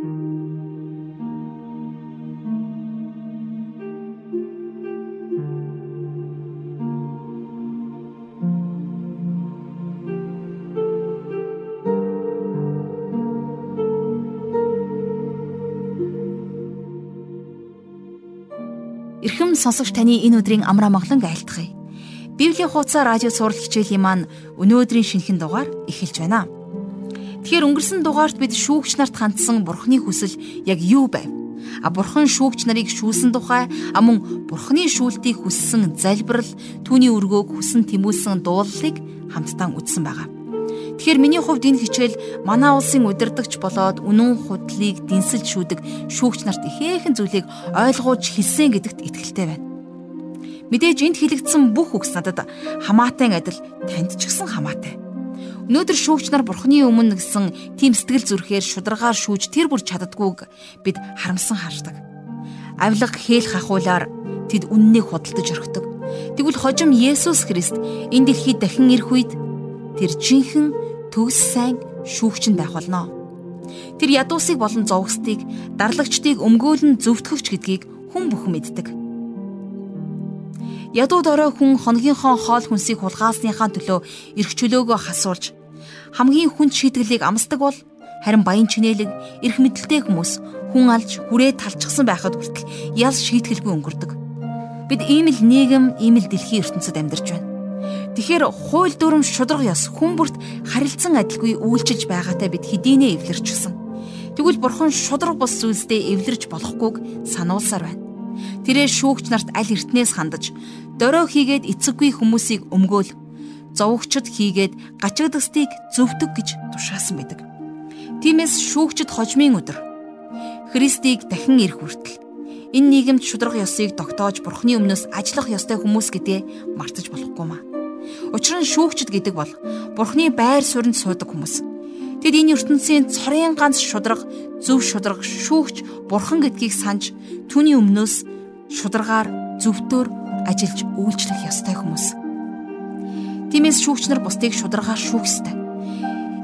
Эрхэм сонсогч таны энэ өдрийн амраа маглан айлтгая. Библийн хуудасаар радио сурал хичээлийн маань өнөөдрийн шинэхэн дугаар эхэлж байна. Тэгэхээр өнгөрсөн дугаарт бид шүүгч нарт хандсан бурхны хүсэл яг юу байв? А бурхан шүүгч нарыг шүүлсэн тухай а мөн бурхны шүүлтийг хүссэн залбирал түүний өргөөг хүсэн тэмүүлсэн дуулалыг хамтдаа үзсэн байгаа. Тэгэхээр миний хувьд энэ хичээл манай улсын удирдагч болоод үнэн худлыг дэнсэлж шүүдэг шүүгч нарт ихээхэн зүйлийг ойлгуулж хэлсэн гэдэгт итгэлтэй байна. Мэдээж энд хэлэгдсэн бүх үгс надад хамаатай адил танд ч гэсэн хамаатай. Өнөөдөр шүүгч нар бурхны өмнө гэсэн тийм сэтгэл зүрхээр шударгаар шүүж тэр бүр чаддгүйг бид харамсан хардаг. Авилга хээл хахуулаар тэд үннийг худалдаж орхидог. Тэгвэл хожим Есүс Христ энэ дэлхийд дахин ирэх үед тэр жинхэнэ төгс сайн шүүгч нь байх болно. Тэр ядуусыг болон зовгстыг, дарлагчдыг өмгөөлн зөвтгөгч гэдгийг хүн бүхэн мэддэг. Ядуу дорой хүн хоногийнхоо хоол хүнсийг хулгаасныхаа төлөө эрх чөлөөгөө хасуулж хамгийн хүнд шийтгэлийг амсдаг бол харин баян чинэлэг эрх мэдэлтэй хүмүүс хүн алж хүрээ талчсан байхад хүртэл ял шийтгэлгүй өнгөрдөг. Бид ийм л нийгэм, ийм л дэлхийн ертөнцид амьдарч байна. Тэгэхээр хууль дүрм шудраг ёс хүн бүрт харилцан адилгүй үйлчилж байгаатай бид хэдийнэ эвлэрчсэн. Тэгвэл бурхан шудраг бус зүйлсдээ эвлэрж болохгүйг сануулсаар байна. Тэрээр шүүгч нарт аль эртнээс хандаж дөрөө хийгээд эцэггүй хүмүүсийг өмгөөл зовгчд хийгээд гачигдагстыг зөвтөг гэж тушаасан байдаг. Тиймээс шүүгчд хожмын өдөр Христийг дахин ирэх хүртэл энэ нийгэмд шудраг ёсыг тогтоож бурхны өмнөөс ажиллах ёстой хүмүүс гэдгээ мартаж болохгүй маа. Учир нь шүүгчд гэдэг бол Бурхны байр суурьнд суудаг хүмүүс. Тэд энэ ертөнцийн цорын ганц шудраг, зөв шудраг шүүгч Бурхан гэдгийг санаж түүний өмнөөс шударгаар зөвтөөр ажиллаж үйлчлэх ёстой хүмүүс. Тиймээс шүүгч нар бусдыг шударгаар шүүх ёстой.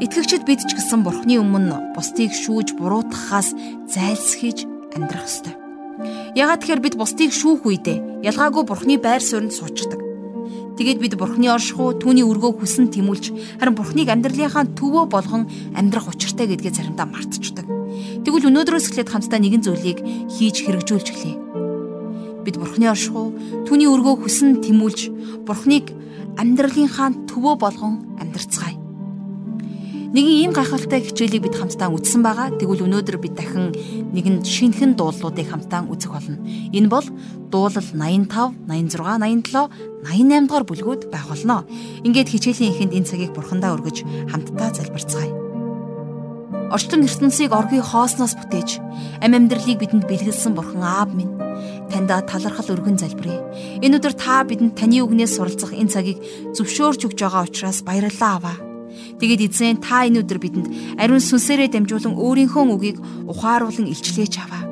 Итгэгчид бид ч гэсэн Бурхны өмнө бусдыг шүүж буруутгахаас зайлсхийж амьдрах ёстой. Ягаад тэгэхээр бид бусдыг шүүх үедээ ялгаагүй Бурхны байр суурьнд суучдаг. Тэгээд бид Бурхны оршихуу түүний өргөө хүсэн тэмүүлж харин Бурхныг амьдралынхаа төвөө болгон амьдрах учиртай гэдгээ заримдаа мартчихдаг. Тэгвэл өнөөдрөөс эхлээд хамтдаа нэгэн зүйлийг хийж хэрэгжүүлж эхлэе. Бид Бурхны оршихуу түүний өргөө хүсэн тэмүүлж Бурхныг амьдралынхаа төвөө болгон амьдрцгаая. Нэгэн ийм гайхалтай хичээлийг бид хамтдаа үзсэн байгаа. Тэгвэл өнөөдөр бид дахин нэгэн шинэхэн дуулуудыг хамтдаа үзэх болно. Энэ бол дуулал 85, 86, 87, 88 дугаар бүлгүүд байх болно. Ингээд хичээлийн эхэнд энэ цагийг бурхандаа өргөж хамтдаа залбирцгаая. Орчлон ертөнцийг оргийн хоосноос бүтээж ам амьдралыг бидэнд бэлгэлсэн бурхан аав минь таньда талархал өргөн залбирая. Энэ өдөр та бидэнд таны үгнээс суралцах энэ цагийг зөвшөөрч өгж байгаа учраас баярлалаа аваа. Тэгээд эзэн та энэ өдөр бидэнд ариун сүнсээрээ дамжуулан өөрийнхөө үгийг ухааруулan илчлээч аваа.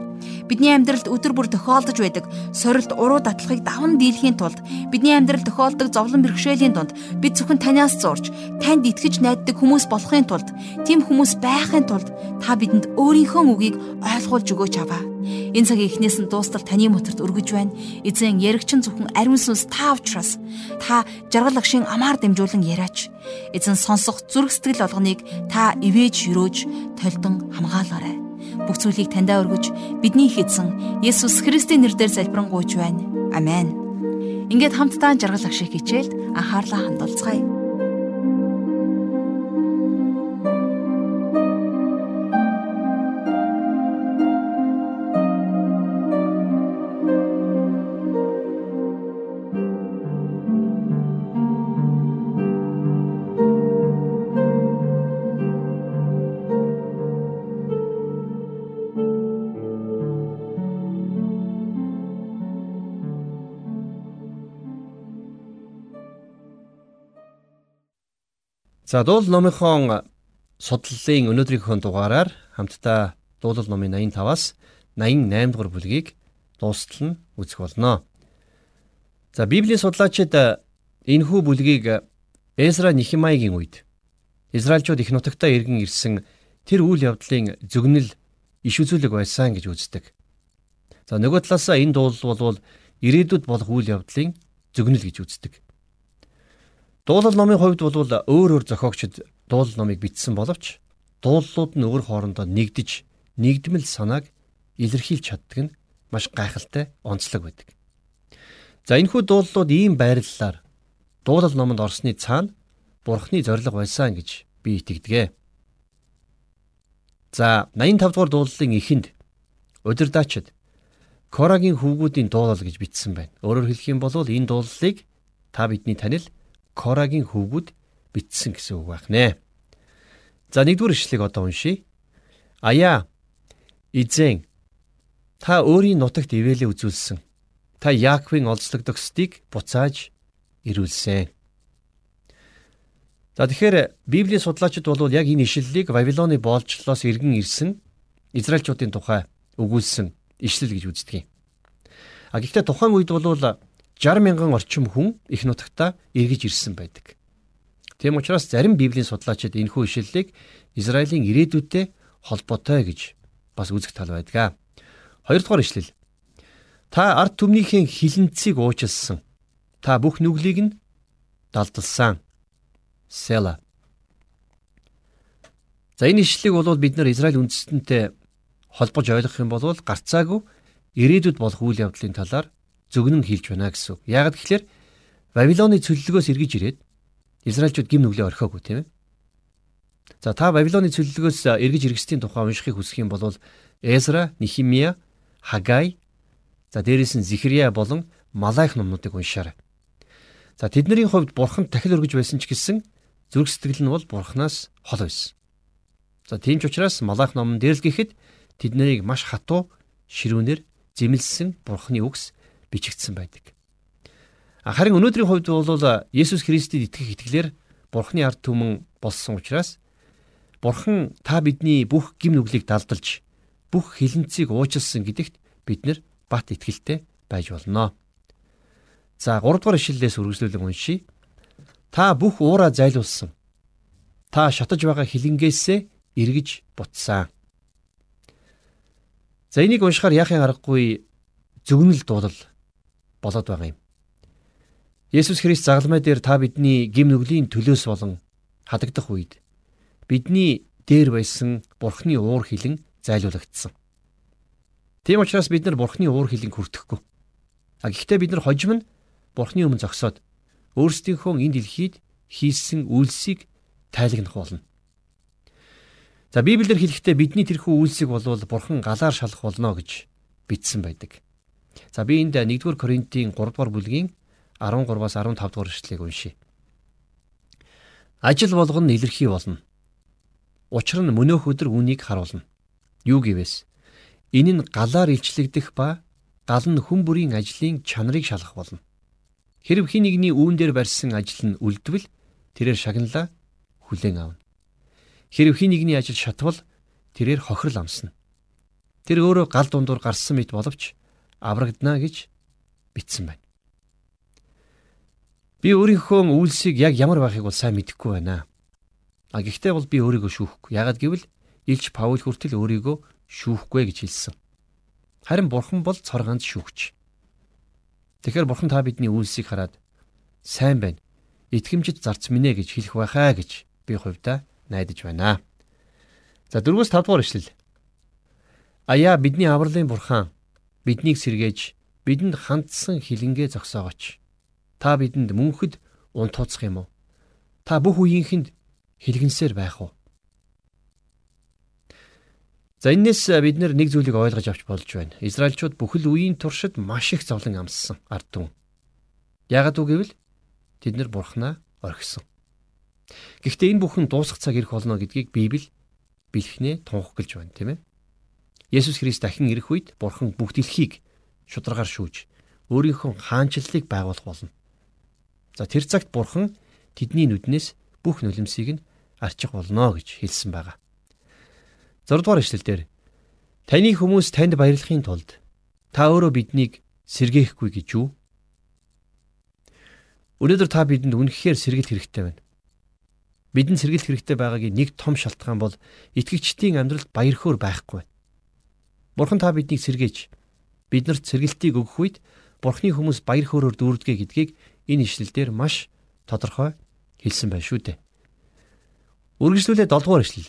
Бидний амьдралд өдөр бүр тохиолдож байдаг сорилт уруу датлахыг даван дийлхийн тулд бидний амьдралд тохиолдог зовлон бэрхшээлийн дунд бид зөвхөн танаас зурж танд итгэж найддаг хүмүүс болохын тулд тийм хүмүүс байхын тулд та бидэнд өөрийнхөө үгийг ойлгуулж өгөөч аваа. Энэ цагийн эхнээс нь дуустал таны моторт өргөж байна. Эзэн яригчин зөвхөн ариун сүнс та учраас та жаргал агшийн амаар дамжуулан яриач. Эзэн сонсох зүрх сэтгэл олгоныг та ивэж юрөөж толдон хамгаалаарай бүх зүйлийг таньдаа өргөж бидний их эзэн Есүс Христийн нэрээр залбирanгуйч байна. Амен. Ингээд хамтдаа жаргал ах шиг хичээлд анхаарлаа хандуулцгаая. За дуул номынхон судлалын өнөөдрийнхөө дугаараар хамтдаа дуулал номын 85-аас 88 дугаар бүлгийг дуустал нь үзэх болно. За Библийн судлаачид энэхүү бүлгийг Эзра Нихимайгийн үед Израильчууд их нутагтаа иргэн ирсэн тэр үйл явдлын зөгнөл иш үзүүлэг байсан гэж үздэг. За нөгөө талаасаа энэ дуулал бол ирээдүйд болох үйл явдлын зөгнөл гэж үздэг. Дуулал номын хувьд бол өөр өөр зохиогчид дуулал номыг бичсэн боловч дуулалууд нь өөр хоорондоо нэгдэж нэгдмэл санааг илэрхийлж чаддаг нь маш гайхалтай онцлог байдаг. За энэхүү дуулалууд ийм байрлалаар дуулал номонд орсны цаана Бурхны зориг байсан гэж би итгэдэг. За 85 дугаар дуулалын эхэнд удирдаачид Корагийн хүүгүүдийн дуулал гэж бичсэн байна. Өөрөөр хэлэх юм бол энэ дуулалыг та бидний танил Корагийн хүүгүүд бичсэн гэсэн үг байх нэ. За нэгдүгээр ишлэгийг одоо уншийе. Аяа эзэн та өөрийн нутагт ивэлээ үзүүлсэн. Та Яаковын олзлогдохстыг буцааж ирүүлсэн. За тэгэхээр Библийн судлаачид бол яг энэ ишлэлийг Вавилоны боолчлолоос иргэн ирсэн Израильчуудын тухай өгүүлсэн ишлэл гэж үздэг юм. А гэхдээ тухайн үед бол 60 мянган орчим хүн их нутагта эргэж ирсэн байдаг. Тийм учраас зарим Библийн судлаачид энэхүү ишлэлийг Израилийн ирээдүйтэй холбоотой гэж бас үзэх тал байдаг. Хоёрдугаар ишлэл. Та ард түмнийхээ хилэнцгийг уучлсан. Та бүх нүглийг нь далдалсан Села. За энэ ишлэлийг бол бид нар Израиль үндэстэнтэй холбож ойлгох юм бол гарцаагүй ирээдүйд болох үйл явдлын талаар зөвгнөн хэлж байна гэсэн. Яг тэгэхээр Вавилоны цөллөгөөс эргэж ирээд Израильчууд гим нүглээ орхиогүй тийм ээ. За та Вавилоны цөллөгөөс эргэж иргэсдийн тухай уншихыг хүсэх юм бол Эзра, Нехимия, Хагай, за дээрээс нь Зихрия болон Малайх номнуудыг уншаарай. За тэдний хувьд бурхан дахил өргөж байсан ч гэсэн Зүрх сэтгэл нь бол бурхнаас хол байсан. За тийм ч учраас Малах номон дээр л гэхэд тэд нарыг маш хатуу ширүүнээр зэмлсэн бурхны үгс бичигдсэн байдаг. Харин өнөөдрийн хувьд бол Есүс Христэд итгэх итгэлээр бурхны ард түмэн болсон учраас бурхан та бидний бүх гим нүглийг далдалж бүх хилэнцгийг уучлсан гэдэгт бид нар бат итгэлтэй байж болно. За 3 дугаар ишлэлээс үргэлжлүүлэн уншийе. Та бүх уураа зайлуулсан. Та шатаж байгаа хилэнгээсээ эргэж бутсан. За энийг уншихаар яахын аргагүй зөвнөл дуулал болоод байгаа юм. Есүс Христ загалмай дээр та бидний гим нүглийн төлөөс болон хадагдах үед бидний дээр байсан Бурхны уур хилэн зайлуулагдсан. Тийм учраас бид нар Бурхны уур хилэнг хүртэхгүй. А гэхдээ бид нар хожим нь Бурхны өмнө зогсоод өөрсдийнхөө энэ дэлхийд хийсэн үйлсийг тайлагнах болно. За Библиэр хэлэхдээ бидний тэрхүү үйлсийг болвол бурхан галаар шалах болно гэж бичсэн байдаг. За би энд 1-р Коринтын 3-р бүлгийн 13-аас 15-р эшлэлийг уншийе. Ажил болгон илэрхий болно. Учир нь мөнөөх өдөр үнийг харуулна. Юу гэвээс энэ нь галаар илчлэгдэх ба гал нь хүн бүрийн ажлын чанарыг шалгах болно. Хэрв хин нэгний үүн дээр барьсан ажил нь үлдвэл тэрээр шагналаа хүлээн авна. Хэрв хин нэгний ажил шатвал тэрээр хохирол амсна. Тэр өөрөө гал дундуур гарсан мэт боловч аврагдана гэж бичсэн байна. Би өөрийнхөө үйлсийг яг ямар байхыг бол сайн мэдэхгүй байна. А гэхдээ бол би өөрийгөө шүүхгүй. Яагад гэвэл Илч Паул хүртэл өөрийгөө шүүхгүй гэж хэлсэн. Харин бурхан бол цоргаанд шүүгч. Тэгэхээр бурхан та бидний үйлсийг хараад сайн байна. Итгэмжид зарц минь гэж хэлэх байхаа гэж би хувьдаа найдаж байна. За 4-5 дугаар ишлэл. Аяа бидний авралын бурхан биднийг сэргээж бидэнд хандсан хилэнгээ зогсоогооч. Та бидэнд мөнхөд унтууцах юм уу? Та бүх үеийнхэнд хилгэнсээр байх уу? За энэс бид нэг зүйлийг ойлгож авч болж байна. Израильчууд бүхэл үеийн туршид маш их зовлон амссан ард түмэн. Яагаад үг гэвэл тэд нар бурхнаа орхисон. Гэхдээ энэ бүхэн дуусах цаг ирэх болно гэдгийг Библи бэлхнээ тунхаглаж байна, тийм ээ. Есүс Христ дахин ирэх үед бурхан бүх дэлхийг шударгаар шүүж өөрийнхөө хаанчлалыг байгуулах болно. За тэр цагт бурхан тэдний нүднээс бүх нулимсыг нь арчих болно гэж хэлсэн байгаа. 6 дугаар эшлэлдэр таны хүмүүс танд баярлахын тулд та өөрөө биднийг сэргээхгүй гэж юу? Өнөөдөр та бидэнд үнэхээр сэргэлт хэрэгтэй байна. Бидэнд сэргэлт хэрэгтэй байгаагийн нэг том шалтгаан бол итгэгчдийн амьдралд баяр хөөр байхгүй байна. Бурхан та биднийг сэргээж биднэрт сэргэлтийг өгөх үед Бурхны хүмүүс баяр хөөрөөр дүүрдэгэ гэдгийг энэ ишлэлдэр маш тодорхой хэлсэн байна шүү дээ. Үргэлжлүүлээ 7 дугаар ишлэл.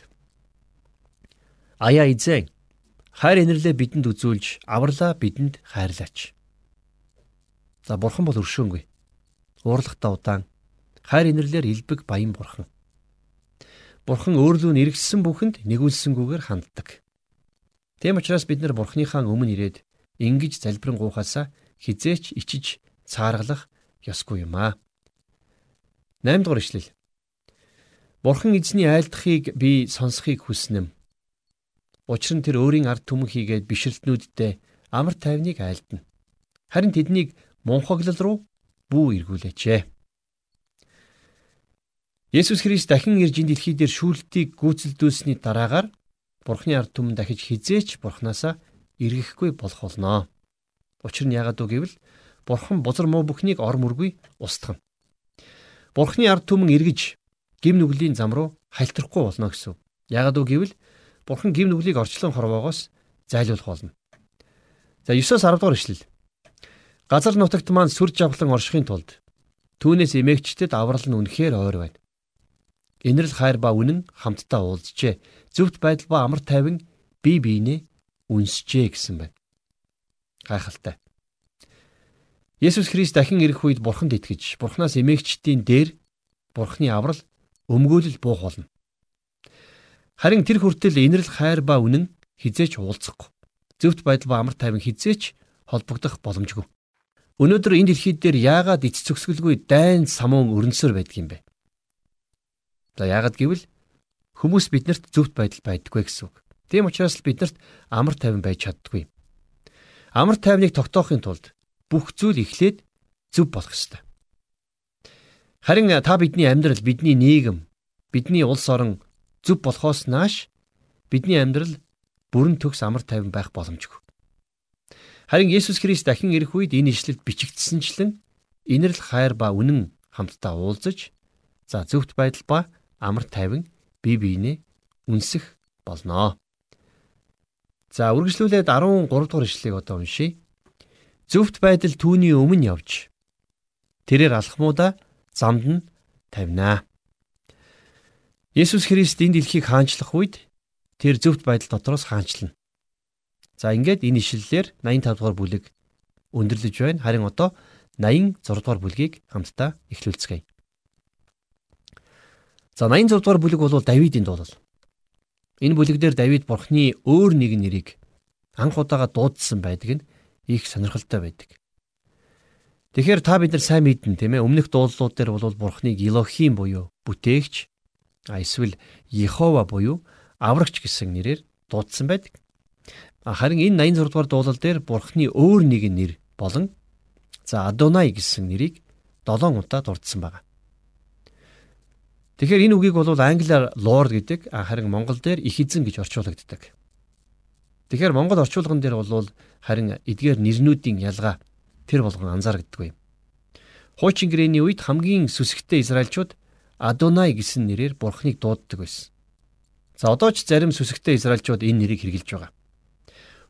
Аяа эзэн хайр инэрлээ бидэнд үзүүлж авралаа бидэнд хайрлаач. За бурхан бол өршөөнгүй. Уурлагтай удаан хайр инэрлэр илбэг баян бурхан. Бурхан өөрлөө нь эргэсэн бүхэнд нэгүүлсэнгүйгээр ханддаг. Тийм учраас бид нар бурхныхаа өмнө ирээд ингэж залбирanгуухаасаа хизээч ичиж цааргалах ёсгүй юм аа. 8 дугаар ишлэл. Бурхан эзний айлдахыг би сонсхийг хүснэм. Учир нь тэр өөрийн ард түмэн хийгээд бишрэлтнүүддээ амар тайвныг айлдана. Харин тэднийг мунхаглал руу бүү эргүүлээч. Есүс Христ дахин ирж энэ дэлхий дээр шүүлтийг гүйцэлдүүлсэний дараагаар Бурхны ард түмэн дахиж хизээч Бурханасаа эргэхгүй болох болно. Учир нь яагаад вэ гэвэл Бурхан бузар муу бүхнийг ор мөргүй устгана. Бурхны ард түмэн эргэж гим нүглийн зам руу хальтрахгүй болно гэсэн. Яагаад вэ гэвэл Бурхан гим нүглийг орчлон хорвоогоос зайлуулах болно. За 9-оос 10 дугаар ишлэл. Газар нутагт маань сүр жавхлан оршихын тулд түүнээс эмээгчдэд аврал нь үнэхээр ойр байна. Инэрл хайр ба үнэн хамтдаа уулзжээ. Зөвхт байдал ба амар тайван бие биенээ үнсжээ гэсэн байна. Гайхалтай. Есүс Христ дахин ирэх үед Бурханд итгэж, Бурханаас эмээгчдийн дээр Бурханы аврал өмгөөлөл буух болно. Харин тэр хүртэл инэрл хайр ба үнэн хизээч уулзахгүй. Зөвхт байдал ба амар тайван хизээч холбогдох боломжгүй. Өнөөдөр энэ дэлхийд дээр яагаад эц цөксгөлгүй дайн самуун өрнөсөр байдаг юм бэ? За яагаад гэвэл хүмүүс биднэрт зөвхт байдал байдаггүй гэсэн үг. Тийм учраас л биднэрт амар тайван байж чаддаггүй. Амар тайвныг тогтоохын тулд бүх зүйл эхлээд зөв болох ёстой. Харин та бидний амьдрал, бидний нийгэм, бидний улс орон зөв болохоос нааш бидний амьдрал бүрэн төгс амар тайван байх боломжгүй. Харин Есүс Христ дахин ирэх үед энэ ишлэлд бичигдсэнчлэн инэрл хайр ба үнэн хамтдаа уулзаж за зөвхт байдал ба амар тайван бие биенээ үнсэх болноо. За үргэлжлүүлээд 13 дугаар ишлэгийг одоо уншийе. Зөвхт байдал түүний өмнө явж тэрээр алхмуудаа замд нь тавина. Есүс Христ энэ дэлхийг хаанчлах үед тэр зөвхт байдал дотроос хаанчлна. За ингээд энэ ишлэлээр 85 дугаар бүлэг өндөрлөж байна. Харин одоо 86 дугаар бүлгийг хамтдаа эхлүүлцгээе. За 86 дугаар бүлэг бол Давидын дуулал. Энэ бүлэгдэр Давид Бурхны өөр нэг нэрийг анх удаага дуудсан байдаг нь их сонирхолтой байдаг. Тэгэхээр та бид нар сайн мэднэ тийм ээ өмнөх дуулууд дээр бол Бурхныг Илохим буюу бүтээгч эсвэл Йехова буюу аврагч гэсэн нэрээр дуудсан байдаг. Харин энэ 86 дугаар дуулал дээр Бурхны өөр нэгэн нэр болон за Адонай гэсэн нэрийг 7 удаа дурдсан байна. Тэгэхээр энэ үгийг бол англиар Lord гэдэг харин монгол дээр их эзэн гэж орчуулагддаг. Тэгэхээр монгол орчуулган дээр бол харин эдгээр нэрнүүдийн ялгаа тэр болгон анзаарэгддэг юм. Хуучин гэрээний үед хамгийн сүсгтэй израилчууд Адонай гэсэн нэрээр Бурхныг дууддаг байсан. За одоо ч зарим сүсгтэй израилчууд энэ нэрийг хэрэгжилж байгаа.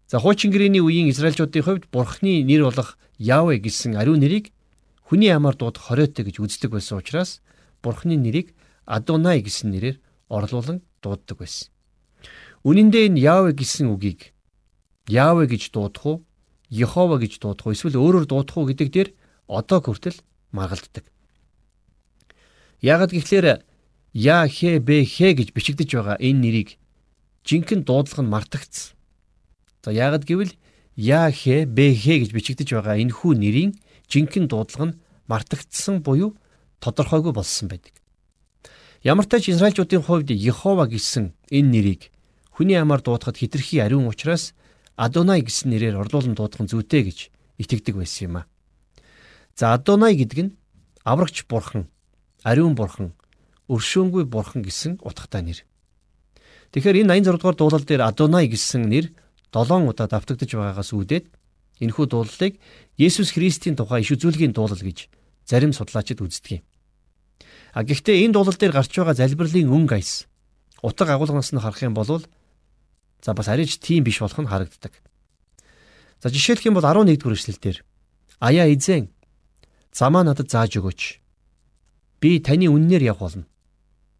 За хуучин гэрээний үеийн израилчуудын хувьд Бурхны нэр болох Явэ гэсэн ариун нэрийг хүний амаар дуудах хориотой гэж үздэг байсан учраас Бурхны нэрийг Адонай гэсэн нэрээр орлуулан дууддаг байсан. Үнэн дээр энэ Явэ гэсэн үгийг Явэ гэж дуудах уу, Йехова гэж дуудах уу, эсвэл өөрөөр дуудах уу гэдэг дээр одоо хүртэл маргалддаг. Ягд гэхлээр Я хэ бэ хэ гэж бичигдэж байгаа энэ нэрийг жинхэнэ дуудлага нь мартагдсан. За ягд гэвэл Я хэ бэ хэ гэж бичигдэж байгаа энэ хүү нэрийн жинхэнэ дуудлага нь мартагдсан буюу тодорхойгүй болсон байдаг. Ямар ч тач Израильчуудын хувьд Йехова гэсэн энэ нэрийг хүний амаар дуудахад хитрхи ариун учраас Адонай гэсэн нэрээр орлуулан дуудах нь зүйтэй гэж итгэдэг байсан юм а. За Адонай гэдэг нь аврагч бурхан ариун бурхан, өршөөнгүй бурхан гэсэн утгатай нэр. Тэгэхээр энэ 86 дугаар дуулал дээр Адонай гэсэн нэр 7 удаа давтагдж байгаагаас үүдээд энэхүү дуулалыг Есүс Христийн тухай иш үзүүлгийн дуулал гэж зарим судлаачид үздэг юм. А гэхдээ энэ дуулал дээр гарч байгаа залбирлын өнгө аяс утга агуулгаас нь харах юм бол За бас арайч тийм биш болох нь харагддаг. За жишээлх юм бол 11 дугаар эшлэлдэр Аяа эзэн замаа надад зааж өгөөч. Би таны үннээр явх болно.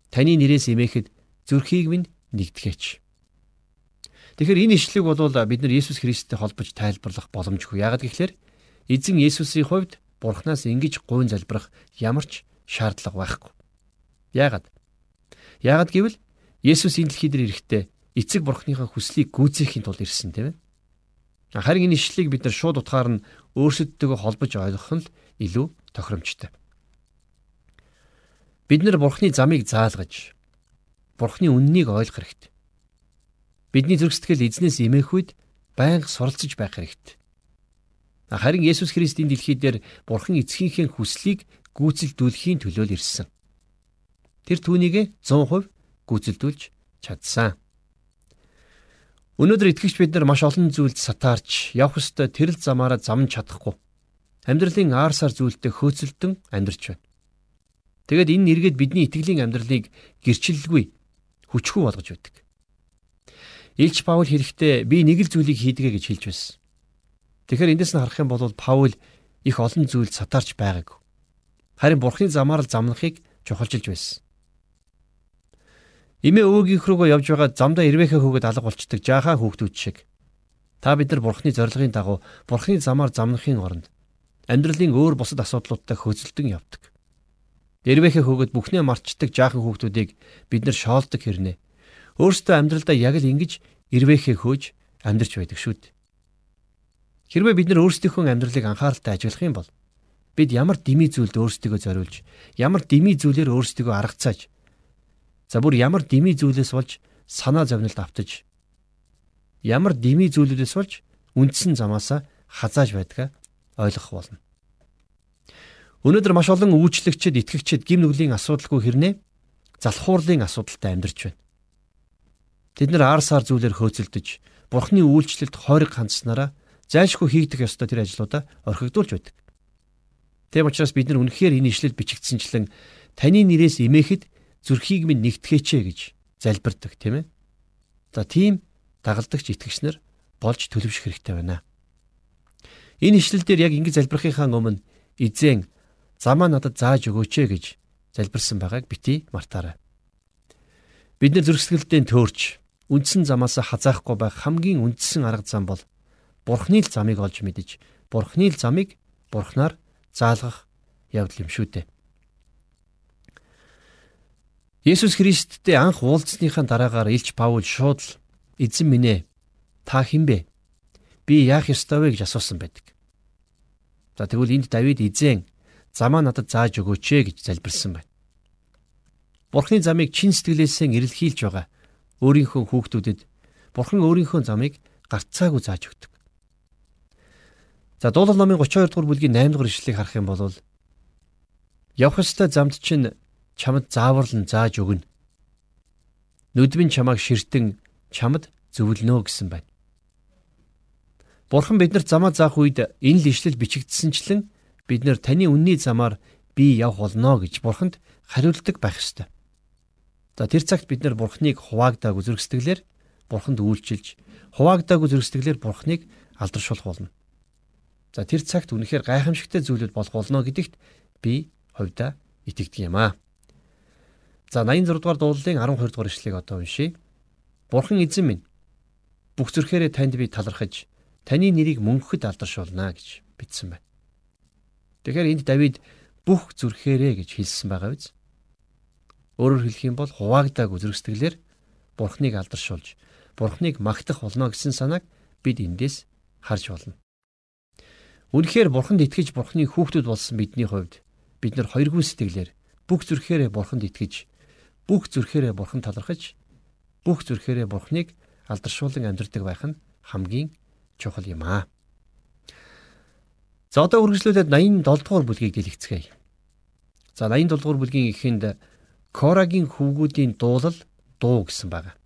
Таны нэрээс имээхэд зүрхийг минь нэгтгэж. Тэгэхээр энэ ишлэг бол бид нар Есүс Христтэй холбож тайлбарлах боломжгүй. Яагаад гэвэл эзэн Есүсийн хувьд Бурханаас ингэж гуйн залбирах ямар ч шаардлага байхгүй. Яагаад? Яагаад гэвэл Есүс энэ дэлхий дээр ирэхдээ эцэг бурхныхаа хүслийг гүйцээхийн тулд ирсэн тийм ээ. Харин энэ ишлэлийг бид нар шууд утгаар нь өөрсөддөө холбож ойлгох нь илүү тохиромжтой. Бид нар бурхны замыг заалгаж бурхны үннийг ойлгох хэрэгтэй. Бидний зүрх сэтгэл эзнээс имэх үед байнга суралцж байх хэрэгтэй. Харин Есүс Христийн дэлхий дээр бурхан эцгийнхээ хүслийг гүйцэлдүүлэхийн төлөө л ирсэн. Тэр түүнийг 100% гүйцэлдүүлж чадсан. Өнөөдөр итгэгч бид нар маш олон зүйлд сатаарч явах ёстой тэрл замаараа замж чадахгүй. Амьдралын аарсаар зүйлтэй хөөцөлдөн амьдарч байна. Тэгэд энэ нэргээд бидний итгэлийн амьдралыг гэрчилгүй хүчгүй болгож байдаг. Илч Паул хэрэгтэй би нэг л зүйлийг хийдгээ гэж хэлж байсан. Тэгэхээр эндээс нь харах юм бол Паул их олон зүйлд сатаарч байгаагүй. Харин Бурхны замаар л замнахыг чухалчилж байсан. Эмээ өвөөгийнх рүүгээ явж байгаа замдаа ирвэхэ хөөгд алга болчдөг жаахан хүүхдүүд шиг. Та бид нар Бурхны зорилгын дагуу Бурхны замаар замнахын оронд амьдралын өөр бусад асуудлуудтай хөөцөлдөн явдаг. Ирвэхэ хөөгд бүхнээ марчдаг жаахан хүүхдүүдийг бид нар шоолдог хэрнээ. Өөрсдөө амьдралдаа яг л ингэж ирвэхэ хөөж амьдарч байдаг шүү дээ. Хэрвээ бид нар өөрсдийнхөө амьдралыг анхааралтай ажиглах юм бол бид ямар дими зүйлд өөрсдийгөө зориулж, ямар дими зүйлээр өөрсдийгөө аргацааж За бүр ямар дими зүйлээс болж санаа зовнилд автаж ямар дими зүйлүүдээс болж үндсэн замаасаа хазааж байдгаа ойлгох болно. Өнөөдөр маш олон үйлчлэгчид, итгэгчид гим нүглийн асуудалгүй хэрнээ залхуурлын асуудалтай амьдарч байна. Тэд нар аар сар зүйлээр хөөцөлдөж, бурхны үйлчлэлд хойрог хандсанараа зайлшгүй хийгдэх ёстой тэр ажлуудаа орхигдуулж байдаг. Тэм учраас бид нар үнэхээр энэ ишлэл бичигдсэнчлэн таны нэрээс имээхэд зүрхийг минь нэгтгэеч гэж залбирдаг тийм ээ. За тийм дагалдагч итгэгч нар болж төлөвшөх хэрэгтэй байна. Энэ ишлэл дээр яг ингэ залбирахынхаа өмнө эзэн замаа надад зааж өгөөч гэж залбирсан байгааг бити мартаарай. Бид нар зөрсгөлдөө төөрч үндсэн замаас хазаахгүй байх хамгийн үндсэн арга зам бол Бурхны л замыг олж мэдж, Бурхны л замыг Бурхнаар заалгах явдал юм шүү дээ. Есүс Христтэй анх уулзсныхаа дараагаар Илч Паул шууд л эзэн минь ээ та хинбэ? Би яах ёстой вэ гэж асуусан байдаг. За тэгвэл энд Давид эзэн замаа надад зааж өгөөч ээ гэж залбирсан байна. Бурхны замыг чин сэтгэлээсээ эрэлхийлж байгаа өөрийнхөө хүүхдүүдэд Бурхан өөрийнхөө замыг гарцаагүй зааж өгдөг. За дуулал номын 32 дугаар бүлгийн 8 дугаар ишлэлийг харах юм бол явах ёстой замд чинь чамд зааварлан зааж өгнө. Нүдмэн чамайг ширтэн чамд зөвлөнө гэсэн байна. Бурхан биднэрт замаа заах үед энэ л ишлэл бичигдсэнчлэн бид нэр таны үнний замаар би явх болно гэж Бурханд хариулдаг байх ёстой. За тэр цагт бид нар Бурханыг хуваагдааг үзэрсдэглэр Бурханд үйлчилж, хуваагдааг үзэрсдэглэр Бурханыг алдаршуулах болно. За тэр цагт үнэхээр гайхамшигтай зүйлүүд болох болно гэдэгт би хувьдаа итгэдэг юм аа. За 86 дугаар дуулалын 12 дугаар ишлэгийг одоо уншийе. Бурхан эзэн минь бүх зүрхээрээ танд би талархаж таны нэрийг мөнхөд алдаршуулна гэж бичсэн байна. Тэгэхээр энд Давид бүх зүрхээрээ гэж хэлсэн байгаа биз? Өөрөөр хэлэх юм бол хуваагдааг үзэрсдэглэр Бурхныг алдаршуулж, Бурхныг магтах болно гэсэн санааг бид эндээс харж болно. Үнэхээр Бурханд итгэж Бурхны хүүхдүүд болсон бидний хувьд бид нар хоёргүй сэтгэлээр бүх зүрхээрээ Бурханд итгэж бүх зүрхээрээ бурхан талархаж бүх зүрхээрээ бурхныг алдаршуулан амьдрдаг байх нь хамгийн чухал юм аа. За одоо үргэлжлүүлээд 87 дугаар бүлгийг дэлгэцгээе. За 87 дугаар бүлгийн эхэнд Корагийн хүүгүүдийн дуулал дуу гэсэн байна.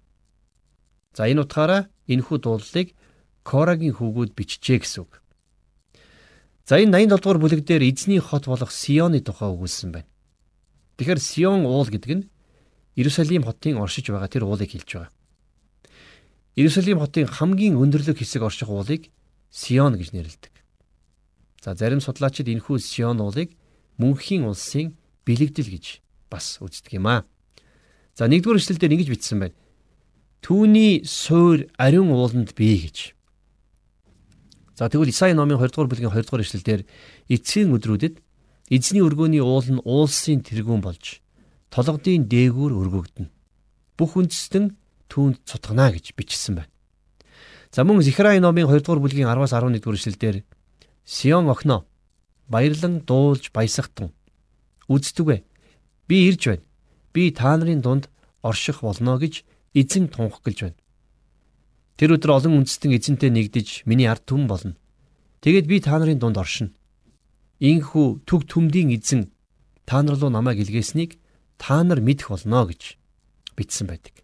За энэ утгаараа энэхүү дуулалыг Корагийн хүүгүүд бичжээ гэсэн үг. За энэ 87 дугаар бүлэг дээр эзний хот болох Сионы тухай өгүүлсэн байна. Тэгэхээр Сион уул гэдэг нь Иерусалим хотын оршиж байгаа тэр уулыг хэлж байгаа. Иерусалим хотын хамгийн өндөрлөг хэсэг орших уулыг Сион гэж нэрлэдэг. За зарим судлаачид энэхүү Сион уулыг мөнхийн улсын бэлэгдэл гэж бас үздэг юм аа. За нэгдүгээр эшлэлдэр ингэж бичсэн байна. Түүний суур ариун ууланд бий гэж. За тэгвэл Исаи номын 2 дугаар бүлгийн 2 дугаар эшлэлдэр эцсийн өдрүүдэд эзний өргөөний уул нь уулсын тэргүүн болж толгодын дээгүүр өргөгдөнө. Бүх үндэстэн түүнд цутгана гэж бичсэн байна. За мөн Зихрай номын 2 дугаар бүлгийн 10-аас 11 дугаар эшлэлдэр Сион охноо баярлан дуулж баясахтун үздэгвэ би ирж байна. Би та нарын дунд орших болно гэж эзэн тунхаглаж байна. Тэр өдөр олон үндэстэн эзэнтэй нэгдэж миний ард түмэн болно. Тэгэд би та нарын дунд оршино. Инхүү төг төмдийн эзэн та нар руу намайг илгээснийг та нар мэдэх болно гэж бичсэн байдаг.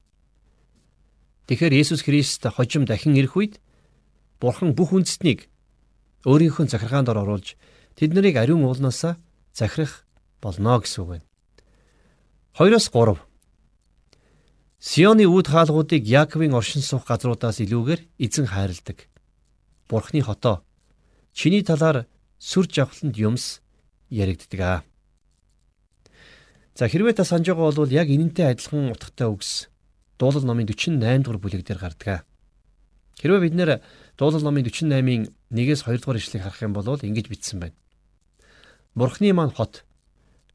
Тэгэхээр Есүс Христ хожим дахин ирэх үед Бурхан бүх үндэстнийг өөрийнхөө захиргаанд оруулж тэд нарыг ариун уулнаасаа захирах болно гэсэн үг байна. 2-оос 3 Сионы үүд хаалгуудыг Яаковын оршин суух газруудаас илүүгээр эзэн хайрладаг. Бурхны хотоо чиний талаар сүр жавхланд юмс яригддаг аа. За хэрвээ та санаж байгаа бол яг энэнтэй адилхан утгатай үгс дуулал номын 48 дугаар бүлэг дээр гардаг. Хэрвээ бид нэр дуулал номын 48-ийн 1-ээс 2 дугаар ишлэгийг харах юм бол ингэж бичсэн байна. Бурхны маань хот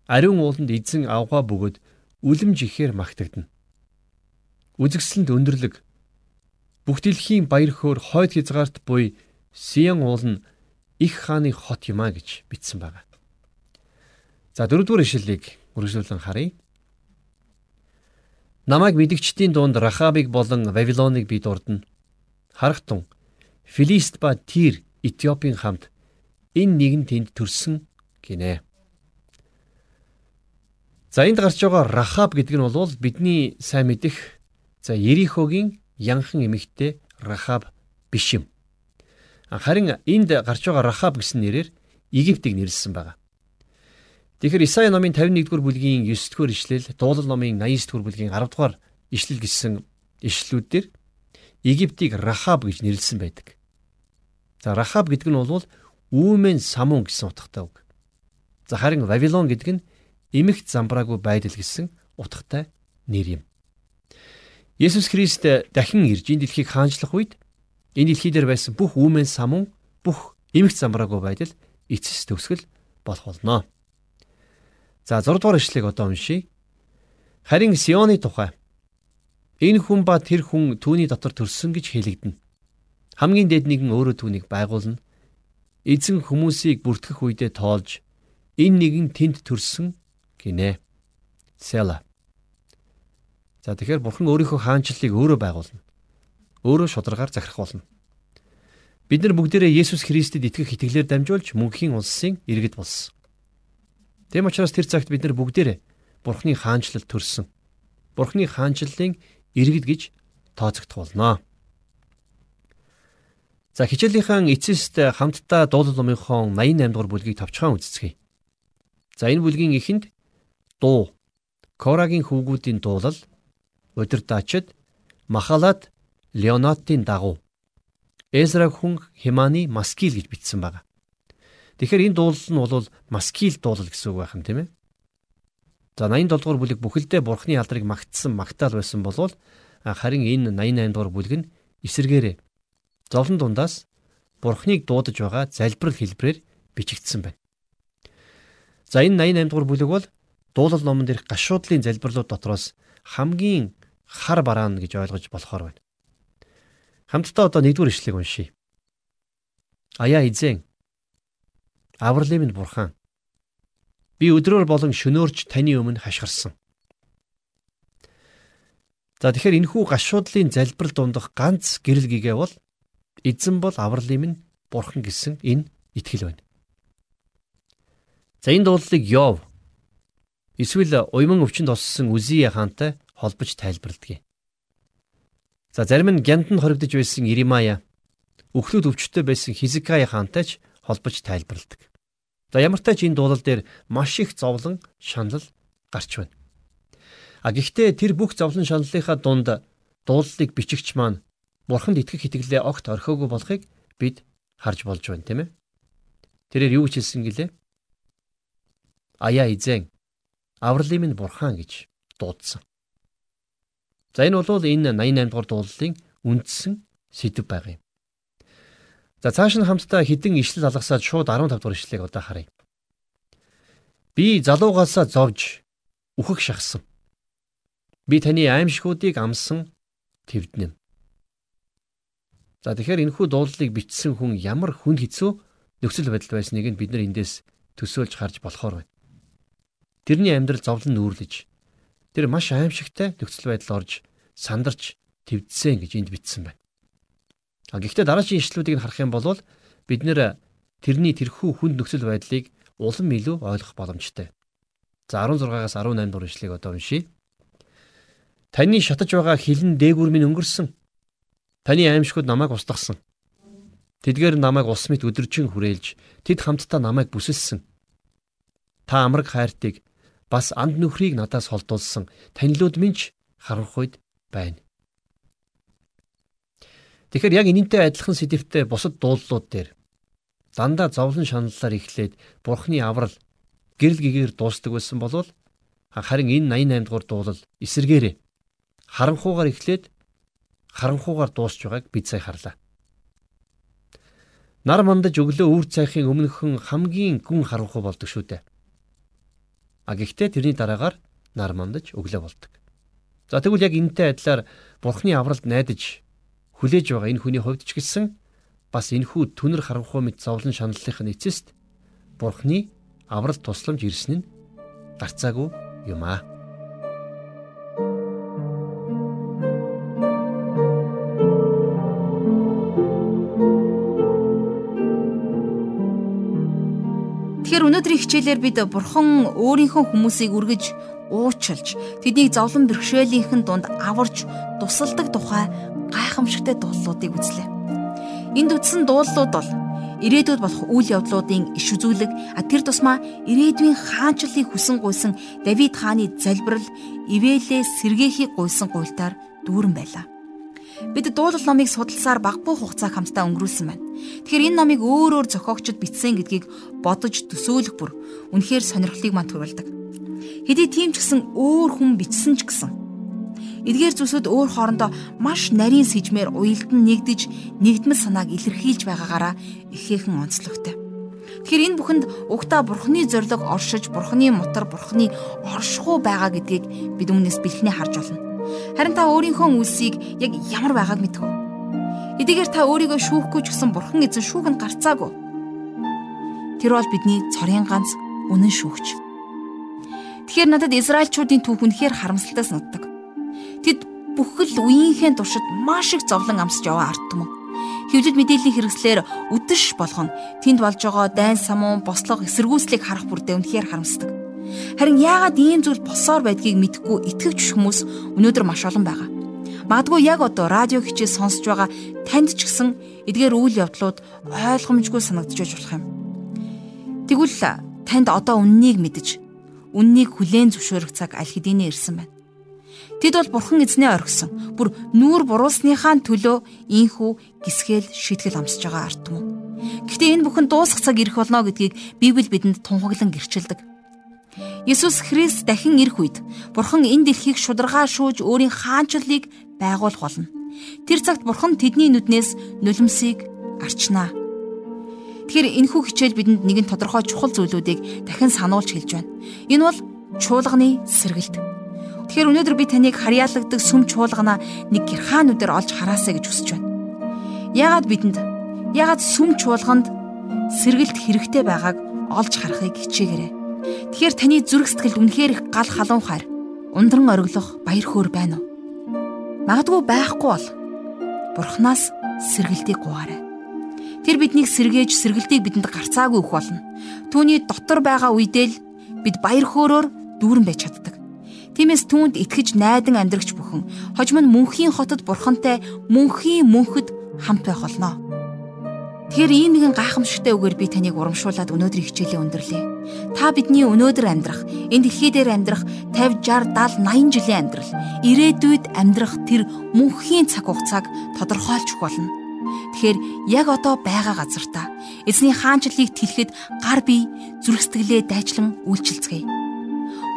ариун ууланд эзэн авгаа бөгөөд үлэмж ихээр магтагдана. Үзэгсэлэнд өндөрлөг бүх дэлхийн баяр хөөр хойд хязгаарт буй Сион уул нь их хааны хот юма гэж бичсэн байна. За дөрөвдүгээр ишлэлийг үргэлжлүүлэн харъя. Намайг мэдгчдийн дунд Рахабыг болон Вавилоныг би дурдна. Харахтун Филист ба Тир Этиопийн хамт энэ нэгэн тэнд төрсөн гинэ. За энд гарч байгаа Рахаб гэдэг нь бол бидний сайн мэдих за Ерихогийн янхан эмэгтэй Рахаб биш юм. Харин энд гарч байгаа Рахаб гэсэн нэрээр Египтийг нэрлсэн байгаа. Тэгэхээр Исаи номын 51-р бүлгийн 9-р ишлэл, Дуулал номын 89-р бүлгийн 10-р ишлэл гэсэн ишлэлүүдээр Египтийг Рахаб гэж нэрлсэн байдаг. За Рахаб гэдэг нь бол үүмэн самун гэсэн утгатай үг. За харин Вавилон гэдэг нь эмэгт замбраагүй байдал гэсэн утгатай нэр юм. Есүс Христ дахин ирж энэ дэлхийг хаанчлах үед энэ дэлхий дээр байсан бүх үүмэн самун, бүх эмэгт замбраагүй байдал эцэс төгсгөл болох болно. За 6 дугаар ишлэгийг одоо уншийе. Харин Сионы тухай энэ хүн ба тэр хүн түүний дотор төрсөн гэж хэлэгдэнэ. Хамгийн дээд нэгэн өөрөө түүнийг байгуулна. Эзэн хүмүүсийг бүртгэх үедээ тоолж энэ нэгэн тэнд төрсөн гинэ. Села. За тэгэхээр бурхан өөрийнхөө хаанчлалыг өөрөө байгуулна. Өөрөө шударгаар захирах болно. Бид нар бүгдээрээ Есүс Христэд итгэх итгэлээр дамжуулж мөнхийн улсын иргэд болсон. Тэм учраас тэр цагт бид нар бүгдээрээ Бурхны хаанчлал төрсөн. Бурхны хаанчлалын иргэд гэж тооцогдох болно. За хичээлийнхэн эцэст хамтдаа дуулал номынхон 88 дугаар бүлгийг товчхон үздэцгээе. За энэ бүлгийн эхэнд дуу Корагийн хүүгүүдийн дуулал удирдаачид Махалат Леонотын дагуу Эзра хүн Химаны Маскил гэж бичсэн байна. Тэгэхээр энэ дуулал нь бол маскил дуулал гэсэн үг байх юм тийм ээ. За 87 дугаар бүлэг бүхэлдээ бурхны алдрыг магтсан магтаал байсан болвол харин энэ 88 дугаар бүлэг нь эсэргээрээ зовлон дундаас бурхныг дуудаж байгаа залбирал хэлбрээр бичигдсэн байна. За энэ 88 дугаар бүлэг бол дуулал номон дээрх гашуудлын залбирлууд дотроос хамгийн хар бараан гэж ойлгож болохоор байна. Хамтдаа одоо нэгдүгээр ишлэгийг уншийе. Аяа эзэн авралын минь бурхан. Би өдрөөр болон шөнөөрч таны өмнө хашгирсан. За тэгэхээр энэхүү гашуудлын залбирал дундах ганц гэрэл гэгээ бол эзэн бол авралын минь бурхан гэсэн энэ итгэл байна. За энэ дуулалыг Йов эсвэл уйман өвчнөд оссон Үзие хаантай холбож тайлбарладаг. За зарим нь гянтанд хоригдож байсан Иремая, өхлөд өвчтөй байсан Хизикай хаантай ч холбож тайлбарладаг. За ямар ч тач энэ дуулал дээр маш их зовлон шанал гарч байна. А гэхдээ тэр бүх зовлон шаналлынхаа дунд дуулалыг бичигч маань Бурханд итгэх итгэлээ огт орхиогүй болохыг бид харж болж байна, тийм ээ. Тэрээр юу хэлсэн гэлээ? Аяа эзэн авралын минь бурхан гэж дуудсан. За энэ бол энэ 88 дугаар дуулалын үндсэн сэдв байгаа юм. За цааш нь хамтдаа хідэн ишлэл алгасаад шууд 15 дугаар ишлэлийг одоо харъя. Би залуугаасаа зовж үхэх шахсан. Би таны аимшгуудыг амсан твднэм. За тэгэхээр энэхүү дуулалыг бичсэн хүн ямар хүн хэцүү нөхцөл байдал байсныг нь бид нар эндээс төсөөлж харж болохоор байна. Тэрний амьдрал зовлон нүүрлэж тэр маш аимшигтай нөхцөл байдал орж сандарч твдсэн гэж энд бичсэн байна. А гэхдээ дараагийн ишлүүдийг харах юм бол бид нэр тэрний тэрхүү хүнд нөхцөл байдлыг улам илүү ойлгох боломжтой. За 16-аас 18 дугаар ишлэгийг одоо уншийе. Таны шатаж байгаа хилэн дээгүүр минь өнгөрсөн. Таны аимшгууд намайг устгасан. Тэдгээр намайг ус мэт өдөржин хүрээлж тэд хамтдаа намайг бүсэлсэн. Та амраг хайртыг бас анд нөхрийг надаас холдуулсан танилуд минь харанх үед байна. Тэгэхээр яг энэнтэй адилхан сэдвтэ бусад дуулууд дээр дандаа зовлон шаналлаар эхлээд бурхны аврал гэрэл гэгээр дуустдаг байсан болвол харин энэ 88 дугаар дуулал эсэргээрээ харанхуугаар эхлээд харанхуугаар дуусч байгааг бид сая харлаа. Нар мандаж өглөө үр цайхын өмнөхөн хамгийн гүн харанхуй болдог шүү дээ. А гэхдээ тэрний дараагаар нар мандаж өглөө болдог. За тэгвэл яг энэтэй адилаар Бурхны авралд найдаж хүлээж байгаа энэ хүний хувьд ч гэсэн бас энэхүү түнэр харанхуй мэд зовлон шаналлын эцэст Бурхны аврал тусламж ирсэн нь гарцаагүй юм аа. Өнөөдрийн хичээлээр бид бурхан өөрийнхөө хүмүүсийг үргэж уучлж тэднийг зовлон бэрхшээлийнхэн дунд аварж тусалдаг тухай гайхамшигтай дуулуудыг үзлээ. Энд үтсэн дуулууд бол ирээдүйд болох үйл явдлуудын иш үзүүлэг тэр тусмаа ирээдүйн хаанчлалыг хүсэн гуйсан Давид хааны залбирал ивэлээ сэргээхийг гуйсан гуйлтаар дүүрэн байлаа. Бид дуулал номыг судалсаар багбуу хугацаа хамтдаа өнгөрүүлсэн байна. Тэгэхээр энэ номыг өөр өөр зохиогчд бичсэн гэдгийг бодож төсөөлөх бүр үнэхээр сонирхлыг манд төрүүлдэг. Хэдий тийм ч гэсэн өөр хүн бичсэн ч гэсэн эдгээр зүйлсүүд өөр хоорондоо маш нарийн сэжмээр уялдан нэгдэж нэгдмэл санааг илэрхийлж байгаагаараа ихээхэн онцлогтой. Тэгэхээр энэ бүхэнд угтаа бурхны зориг оршиж, бурхны мотор, бурхны оршихуй байгаа гэдгийг бид өмнөөс бэлхнээ харж байна. Харин та өөрийнхөө үлсийг яг ямар байгааг мэдв. Эдгээр та өөрийгөө шүүхгүй ч гэсэн бурхан эзэн шүүх нь гарцаагүй. Тэр бол бидний цорын ганц үнэн шүүгч. Тэгэхээр надад Израильчуудын түүх үнэхээр харамсалтай санагддаг. Тэд бүхэл үеийнхээ туршид маш их зовлон амсж яваа ард түмэн. Хэвлэл мэдээллийн хэрэгслэр үдэш болгоно. Тэнд болж байгаа дайн самуун бослого эсэргүүцлийг харах бүрдээ үнэхээр харамсдаг. Харин яагаад ийм зүйл босоор байдгийг мэдэхгүй итгэвч хүмүүс өнөөдөр маш олон байгаа. Магадгүй яг одоо радио хичээл сонсож байгаа танд ч гэсэн эдгээр үйл явдлууд ойлгомжгүй санагдаж болох юм. Тэгвэл танд одоо үннийг мэдж үннийг хүлээн зөвшөөрөх цаг аль хэдийнэ ирсэн байна. Тэд бол бурхан эзнээ оргисон. Бүр нүүр буруусныхаа төлөө ийхүү гисгэл шийтгэл амсаж байгаа арт юм. Гэхдээ энэ бүхэн дуусах цаг ирэх болно гэдгийг Библи бидэнд тунхаглан гэрчилдэг. Есүс Христ дахин ирэх үед Бурхан энэ дэлхийг шударгаа шүүж өөрийн хаанчлалыг байгуулах болно. Тэр цагт Бурхан тэдний нүднээс нулимсыг арчнаа. Тэгэхээр энэхүү хичээл бидэнд нэгэн тодорхой чухал зүйлүүдийг дахин сануулж хэлж байна. Энэ бол чуулганы сэргэлт. Тэгэхээр өнөөдөр би таныг харьяалагддаг сүм чуулгана нэг гэрхаанүүдээр олж хараасаа гэж хүсэж байна. Яагаад бидэнд яагаад сүм чуулганд сэргэлт хэрэгтэй байгааг олж харахыг хичээгээрэй. Тэгэхээр таны зүрх сэтгэлд үнэхээр их гал халуун хайр, ундран ориглох баяр хөөр байна уу? Магадгүй байхгүй бол Бурханаас сэргэлтийг гуйаарай. Тэр биднийг сэргээж сэргэлтийг бидэнд гарцаагүй өгөх болно. Түүний дотор байгаа үедээ л бид баяр хөөрөөр дүүрэн байж чаддаг. Тиймээс түүнд итгэж найдан амьдрагч бүхэн хожим нь мөнхийн хотод бурхантай мөнхийн мөнхөд хамт байх болно. Тэгэхээр ийм нэгэн гайхамшигтай үгээр би таныг урамшуулад өнөөдрийн хичээлээ өндөрлөе. Та бидний өнөөдөр амьдрах, энэ дэлхий дээр амьдрах 50, 60, 70, 80 жилийн амьдрал, ирээдүйд амьдрах тэр мөнхийн цаг хугацааг тодорхойлж өгөх болно. Тэгэхээр яг одоо байгаа газартаа эзний хаанчлалыг тэлэхэд гар бие зүрх сэтгэлээ дайчлан үйлчилцгээе.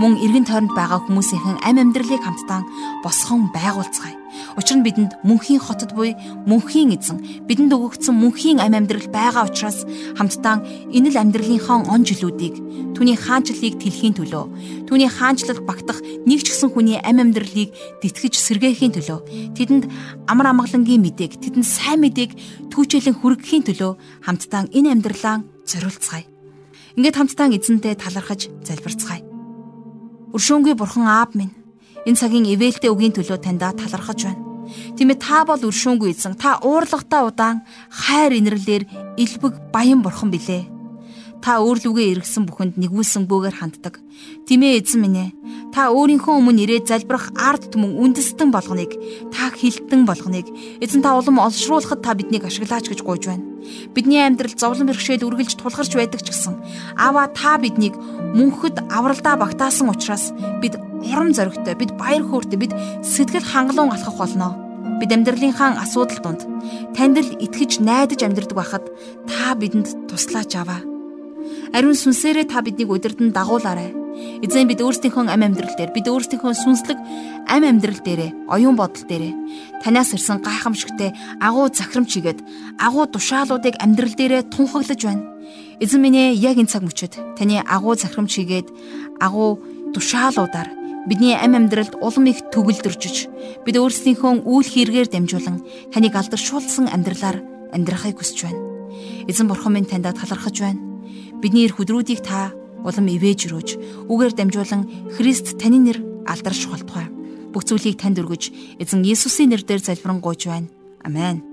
Мөн эргэн тойронд байгаа хүмүүсийн ам амьдралыг хамтдаа босгон байгуулцгаая. Учир нь бидэнд мөнхийн хотод буй мөнхийн эзэн бидэнд өгөгдсөн мөнхийн ам амьдрал байгаа учраас хамтдаа энэ л амьдралынхаа он жилүүдийг түүний хаанчлалыг тэлхийн төлөө түүний хаанчлал багтах нэг ч гэсэн хүний ам амьдралыг тэтгэж сэргээхийн төлөө тэдэнд амар амгалангийн мэдээг тэдэнд сайн мэдээг түүчэлэн хүргэхийн төлөө хамтдаа энэ амьдралаа зориулцгаая. Ингээд хамтдаа эзэнтэй талархаж залбирцгаая. Өршөөнгүй бурхан аав минь Энэ цагийн ивэлтэй үгийн төлөө таньда талархаж байна. Тиймээ та бол өршөөнгүй эзэн. Та уурлагтаа удаан хайр инэрлэр илбэг баян бурхан билээ. Та өөрлөгөө эргэсэн бүхэнд нэгүүлсэн бөөгээр ханддаг. Тимээ эзэн минь ээ. Та өөрийнхөө өмнө ирээд залбирах ард түмэн үндэстэн болгоныг та хилтэн болгоныг эзэн та улам олшруулахад та биднийг ашиглаач гэж гуйж байна. Бидний амьдрал зовлон бэрхшээл үргэлж тулгарч байдаг ч гэсэн аваа та биднийг мөнхөд авралдаа багтаасан учраас бид урам зоригтой, бид баяр хөөртэй, бид сэтгэл хангалуун алхах болно. Бид амьдралынхаа асуудал донд танд л итгэж найдаж амьдрдаг байхад та бидэнд туслаач аваа. Ариун сүнсээрээ та биднийг удирдан дагуулаарай. Эзэн бид өөрсдийнхөө ам амьдрал дээр, бид өөрсдийнхөө сүнслэг ам амьдрал дээрээ, оюун бодол дээрээ танаас ирсэн гайхамшигтай агуу захирамч игээд агуу тушаалуудыг амьдрал дээрээ тунхаглаж байна. Эзэн минь яг энэ цаг мөчид таны агуу захирамч игээд агуу тушаалуудаар Бидний ам амьдралд улам их төгөлдөржиж бид өөрсдийнхөө үйл хэрэгээр дамжуулан таныг алдаршуулсан амьдралаар амьдрахыг хүсэж байна. Эзэн бурхан минь таньд талархаж байна. Бидний эрх өдрүүдийг та улам ивэж өрөөж үгээр дамжуулан Христ таны нэр алдарш болтугай. Бүх зүйлийг танд өргөж эзэн Иесусийн нэрээр залбирanгуйж байна. Амен.